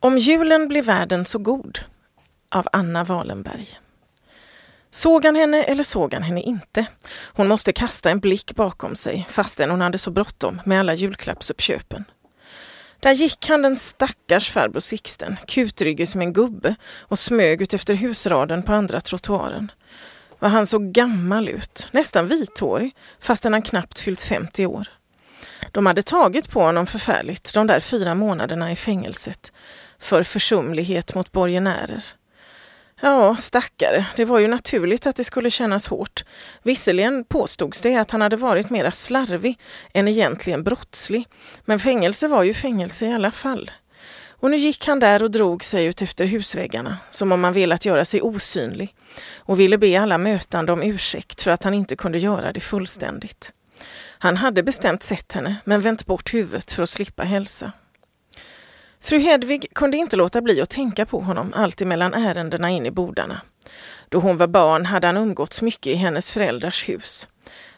Om julen blir världen så god av Anna Wallenberg. Såg han henne eller såg han henne inte? Hon måste kasta en blick bakom sig fastän hon hade så bråttom med alla julklappsuppköpen. Där gick han den stackars farbror Sixten, kutryggig som en gubbe och smög ut efter husraden på andra trottoaren. Vad han såg gammal ut, nästan vithårig, fastän han knappt fyllt 50 år. De hade tagit på honom förfärligt de där fyra månaderna i fängelset för försumlighet mot borgenärer. Ja, stackare, det var ju naturligt att det skulle kännas hårt. Visserligen påstods det att han hade varit mera slarvig än egentligen brottslig, men fängelse var ju fängelse i alla fall. Och nu gick han där och drog sig ut efter husväggarna, som om han velat göra sig osynlig och ville be alla mötande om ursäkt för att han inte kunde göra det fullständigt. Han hade bestämt sett henne, men vänt bort huvudet för att slippa hälsa. Fru Hedvig kunde inte låta bli att tänka på honom allt emellan ärendena in i bodarna. Då hon var barn hade han umgåtts mycket i hennes föräldrars hus.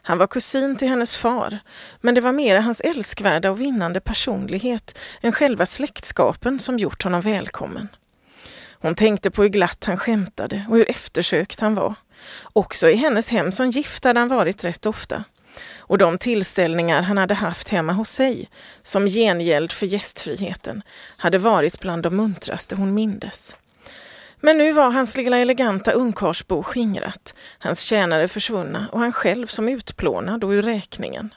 Han var kusin till hennes far, men det var mera hans älskvärda och vinnande personlighet än själva släktskapen som gjort honom välkommen. Hon tänkte på hur glatt han skämtade och hur eftersökt han var. Också i hennes hem som gift hade han varit rätt ofta och de tillställningar han hade haft hemma hos sig som gengäld för gästfriheten hade varit bland de muntraste hon mindes. Men nu var hans lilla eleganta ungkarlsbo skingrat, hans tjänare försvunna och han själv som utplånad och ur räkningen.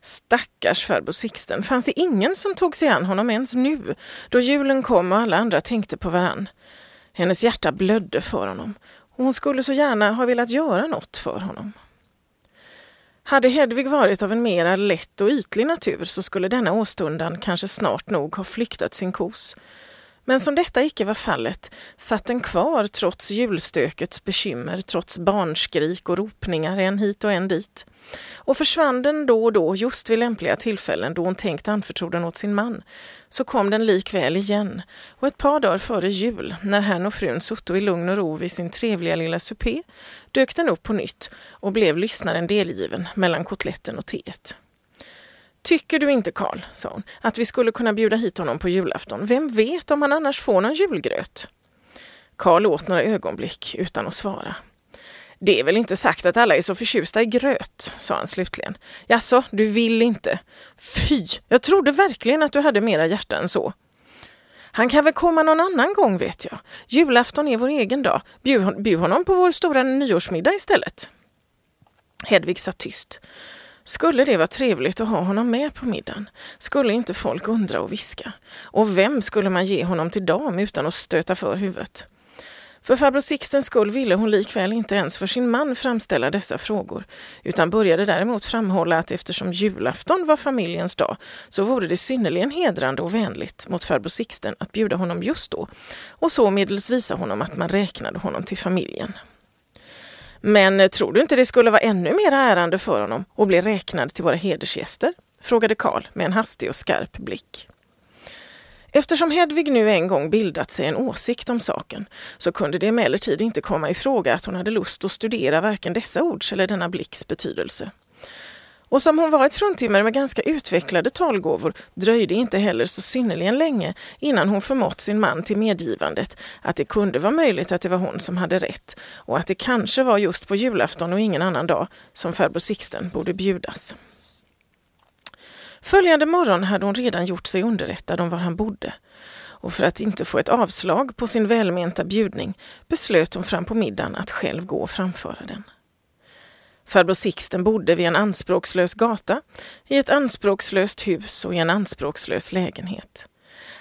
Stackars farbror Sixten, fanns det ingen som tog sig an honom ens nu, då julen kom och alla andra tänkte på varann. Hennes hjärta blödde för honom och hon skulle så gärna ha velat göra något för honom. Hade Hedvig varit av en mera lätt och ytlig natur så skulle denna åstundan kanske snart nog ha flyktat sin kos. Men som detta icke var fallet satt den kvar trots julstökets bekymmer, trots barnskrik och ropningar en hit och en dit. Och försvann den då och då just vid lämpliga tillfällen då hon tänkt anförtro den åt sin man, så kom den likväl igen. Och ett par dagar före jul, när herrn och frun sutto i lugn och ro vid sin trevliga lilla supé, dök den upp på nytt och blev lyssnaren delgiven mellan kotletten och teet. Tycker du inte, Karl, sa hon, att vi skulle kunna bjuda hit honom på julafton? Vem vet om han annars får någon julgröt? Karl åt några ögonblick utan att svara. Det är väl inte sagt att alla är så förtjusta i gröt, sa han slutligen. Jaså, du vill inte? Fy, jag trodde verkligen att du hade mera hjärta än så. Han kan väl komma någon annan gång vet jag. Julafton är vår egen dag. Bjud, bjud honom på vår stora nyårsmiddag istället. Hedvig satt tyst. Skulle det vara trevligt att ha honom med på middagen? Skulle inte folk undra och viska? Och vem skulle man ge honom till dam utan att stöta för huvudet? För farbror Sixtens skull ville hon likväl inte ens för sin man framställa dessa frågor, utan började däremot framhålla att eftersom julafton var familjens dag så vore det synnerligen hedrande och vänligt mot farbror Sixten att bjuda honom just då och så medels visa honom att man räknade honom till familjen. Men eh, tror du inte det skulle vara ännu mer ärande för honom att bli räknad till våra hedersgäster? frågade Karl med en hastig och skarp blick. Eftersom Hedvig nu en gång bildat sig en åsikt om saken så kunde det emellertid inte komma i fråga att hon hade lust att studera varken dessa ords eller denna blicks betydelse. Och som hon var ett fruntimmer med ganska utvecklade talgåvor dröjde inte heller så synnerligen länge innan hon förmått sin man till medgivandet att det kunde vara möjligt att det var hon som hade rätt och att det kanske var just på julafton och ingen annan dag som farbror Sixten borde bjudas. Följande morgon hade hon redan gjort sig underrättad om var han bodde och för att inte få ett avslag på sin välmenta bjudning beslöt hon fram på middagen att själv gå och framföra den. Farbror Sixten bodde vid en anspråkslös gata, i ett anspråkslöst hus och i en anspråkslös lägenhet.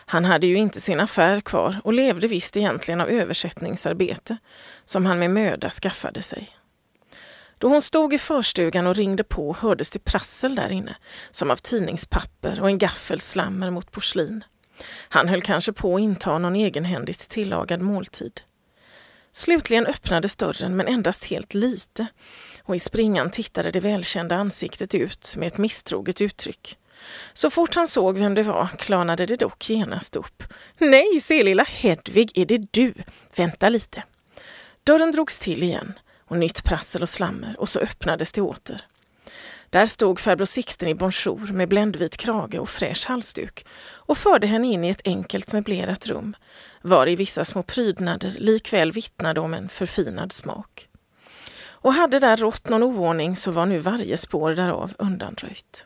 Han hade ju inte sin affär kvar och levde visst egentligen av översättningsarbete som han med möda skaffade sig. Då hon stod i förstugan och ringde på hördes det prassel där inne, som av tidningspapper och en gaffel slammer mot porslin. Han höll kanske på att inta någon egenhändigt tillagad måltid. Slutligen öppnades dörren, men endast helt lite, och i springan tittade det välkända ansiktet ut med ett misstroget uttryck. Så fort han såg vem det var klarnade det dock genast upp. Nej, se lilla Hedvig, är det du? Vänta lite. Dörren drogs till igen och nytt prassel och slammer och så öppnades det åter. Där stod farbror Sixten i bonjour med bländvit krage och fräsch halsduk och förde henne in i ett enkelt möblerat rum, var i vissa små prydnader likväl vittnade om en förfinad smak. Och hade där rått någon oordning så var nu varje spår därav undanröjt.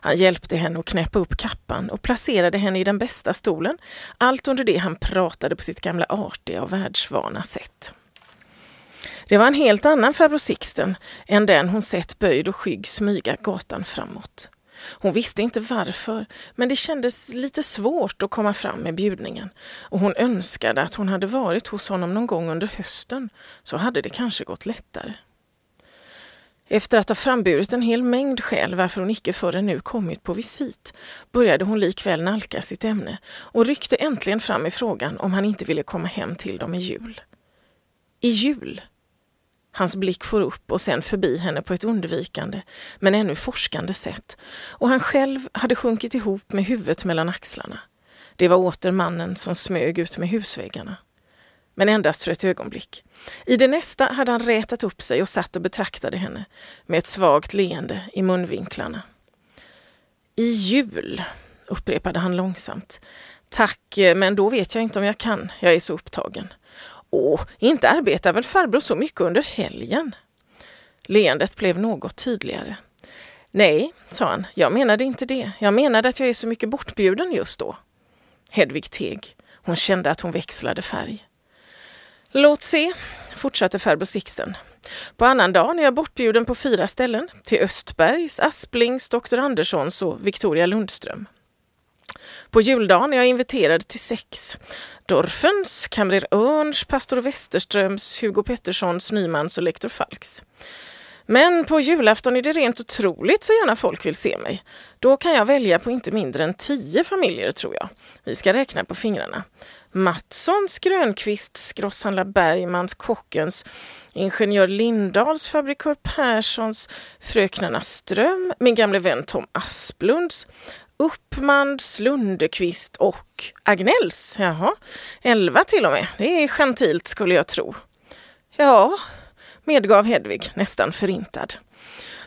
Han hjälpte henne att knäppa upp kappan och placerade henne i den bästa stolen, allt under det han pratade på sitt gamla artiga och världsvana sätt. Det var en helt annan farbror Sixten än den hon sett böjd och skygg smyga gatan framåt. Hon visste inte varför, men det kändes lite svårt att komma fram med bjudningen och hon önskade att hon hade varit hos honom någon gång under hösten, så hade det kanske gått lättare. Efter att ha framburit en hel mängd skäl varför hon icke förrän nu kommit på visit började hon likväl nalka sitt ämne och ryckte äntligen fram i frågan om han inte ville komma hem till dem i jul. I jul? Hans blick får upp och sen förbi henne på ett undvikande men ännu forskande sätt och han själv hade sjunkit ihop med huvudet mellan axlarna. Det var åter mannen som smög ut med husväggarna. Men endast för ett ögonblick. I det nästa hade han rätat upp sig och satt och betraktade henne med ett svagt leende i munvinklarna. I jul, upprepade han långsamt. Tack, eh, men då vet jag inte om jag kan. Jag är så upptagen. Åh, inte arbetar väl farbror så mycket under helgen? Leendet blev något tydligare. Nej, sa han, jag menade inte det. Jag menade att jag är så mycket bortbjuden just då. Hedvig teg. Hon kände att hon växlade färg. Låt se, fortsatte farbror Sixten. På annan dag är jag bortbjuden på fyra ställen. Till Östbergs, Asplings, Dr. Anderssons och Victoria Lundström. På juldagen är jag inviterad till sex. Dorfens, kamrer Örns, pastor Westerströms, Hugo Petterssons, Nymans och lektor Falks. Men på julafton är det rent otroligt så gärna folk vill se mig. Då kan jag välja på inte mindre än tio familjer tror jag. Vi ska räkna på fingrarna. Mattssons, Grönqvists, grosshandlar Bergmans, Kockens, ingenjör Lindahls, fabrikör Perssons, fröknarna Ström, min gamle vän Tom Asplunds, Uppmans, Lundekvist och Agnells. Jaha, elva till och med. Det är gentilt skulle jag tro. Ja, medgav Hedvig, nästan förintad.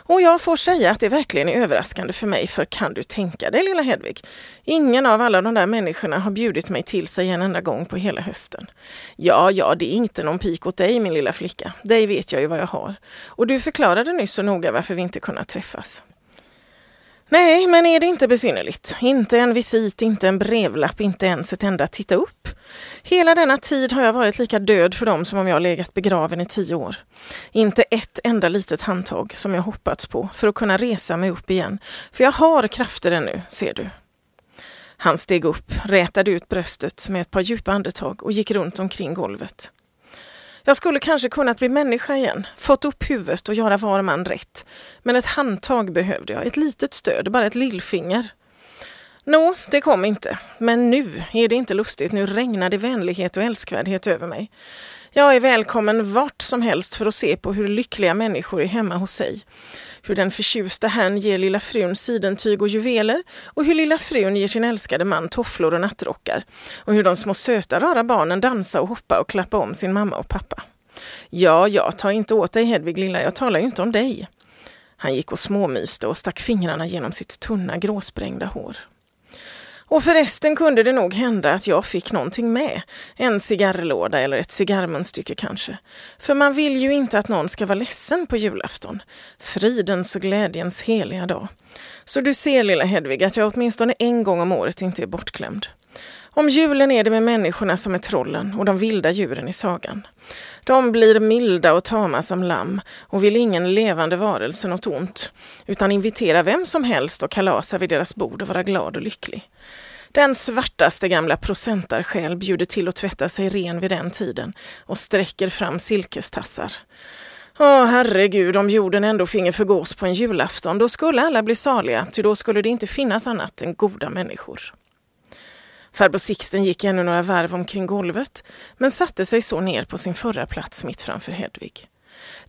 Och jag får säga att det verkligen är överraskande för mig, för kan du tänka dig lilla Hedvig? Ingen av alla de där människorna har bjudit mig till sig en enda gång på hela hösten. Ja, ja, det är inte någon pik åt dig min lilla flicka. Dig vet jag ju vad jag har. Och du förklarade nyss så noga varför vi inte kunnat träffas. Nej, men är det inte besynnerligt? Inte en visit, inte en brevlapp, inte ens ett enda titta upp. Hela denna tid har jag varit lika död för dem som om jag legat begraven i tio år. Inte ett enda litet handtag som jag hoppats på för att kunna resa mig upp igen. För jag har krafter ännu, ser du. Han steg upp, rätade ut bröstet med ett par djupa andetag och gick runt omkring golvet. Jag skulle kanske kunnat bli människa igen, fått upp huvudet och göra var man rätt. Men ett handtag behövde jag, ett litet stöd, bara ett lillfinger. Nå, det kom inte. Men nu är det inte lustigt, nu regnar det vänlighet och älskvärdhet över mig. Jag är välkommen vart som helst för att se på hur lyckliga människor är hemma hos sig. Hur den förtjusta herrn ger lilla frun sidentyg och juveler och hur lilla frun ger sin älskade man tofflor och nattrockar. Och hur de små söta rara barnen dansar och hoppar och klappar om sin mamma och pappa. Ja, ja, ta inte åt dig Hedvig lilla, jag talar ju inte om dig. Han gick och småmyste och stack fingrarna genom sitt tunna gråsprängda hår. Och förresten kunde det nog hända att jag fick någonting med. En cigarrlåda eller ett cigarrmunstycke kanske. För man vill ju inte att någon ska vara ledsen på julafton. Fridens och glädjens heliga dag. Så du ser lilla Hedvig att jag åtminstone en gång om året inte är bortklämd. Om julen är det med människorna som är trollen och de vilda djuren i sagan. De blir milda och tama som lamm och vill ingen levande varelse något ont, utan invitera vem som helst och kalasa vid deras bord och vara glad och lycklig. Den svartaste gamla procentarsjäl bjuder till att tvätta sig ren vid den tiden och sträcker fram silkestassar. Åh, herregud, om jorden ändå finge förgås på en julafton, då skulle alla bli saliga, ty då skulle det inte finnas annat än goda människor. Farbror Sixten gick ännu några varv omkring golvet, men satte sig så ner på sin förra plats mitt framför Hedvig.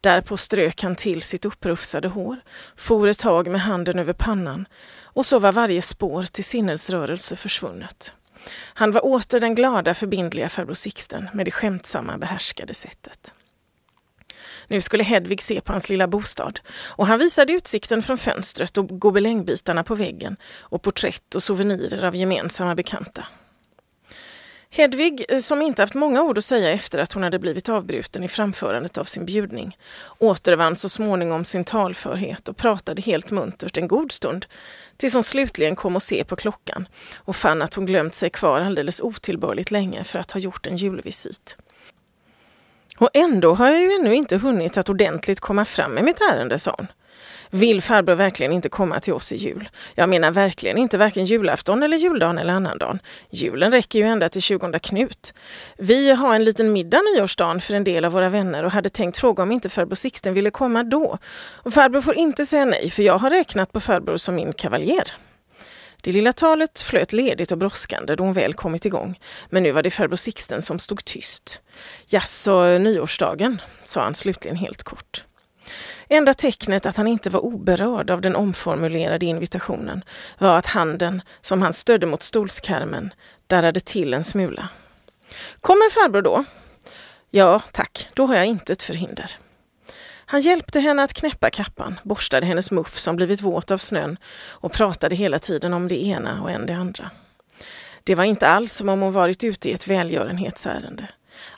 Därpå strök han till sitt upprufsade hår, for ett tag med handen över pannan och så var varje spår till sinnesrörelse försvunnet. Han var åter den glada, förbindliga farbror Sixten med det skämtsamma, behärskade sättet. Nu skulle Hedvig se på hans lilla bostad och han visade utsikten från fönstret och gobelängbitarna på väggen och porträtt och souvenirer av gemensamma bekanta. Hedvig, eh, som inte haft många ord att säga efter att hon hade blivit avbruten i framförandet av sin bjudning, återvann så småningom sin talförhet och pratade helt muntert en god stund, tills hon slutligen kom och se på klockan och fann att hon glömt sig kvar alldeles otillbörligt länge för att ha gjort en julvisit. Och ändå har jag ju ännu inte hunnit att ordentligt komma fram med mitt ärende, sa hon. Vill farbror verkligen inte komma till oss i jul? Jag menar verkligen inte varken julafton eller juldagen eller annandagen. Julen räcker ju ända till 20 Knut. Vi har en liten middag nyårsdagen för en del av våra vänner och hade tänkt fråga om inte farbror Sixten ville komma då. Och farbror får inte säga nej, för jag har räknat på farbror som min kavaljer. Det lilla talet flöt ledigt och brådskande då hon väl kommit igång, men nu var det farbror Sixten som stod tyst. Jaså, nyårsdagen, sa han slutligen helt kort. Enda tecknet att han inte var oberörd av den omformulerade invitationen var att handen, som han stödde mot stolskarmen, darrade till en smula. Kommer farbror då? Ja, tack, då har jag inte ett förhinder. Han hjälpte henne att knäppa kappan, borstade hennes muff som blivit våt av snön och pratade hela tiden om det ena och än det andra. Det var inte alls som om hon varit ute i ett välgörenhetsärende.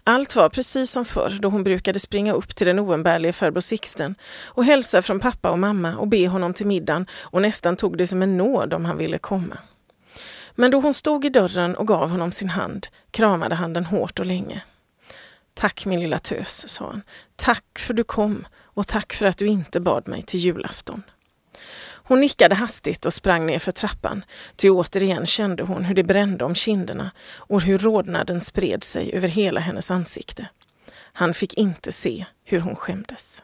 Allt var precis som förr då hon brukade springa upp till den oumbärlige farbror Sixten och hälsa från pappa och mamma och be honom till middagen och nästan tog det som en nåd om han ville komma. Men då hon stod i dörren och gav honom sin hand kramade han den hårt och länge. Tack min lilla tös, sa han. Tack för du kom och tack för att du inte bad mig till julafton. Hon nickade hastigt och sprang ner för trappan, ty återigen kände hon hur det brände om kinderna och hur rodnaden spred sig över hela hennes ansikte. Han fick inte se hur hon skämdes.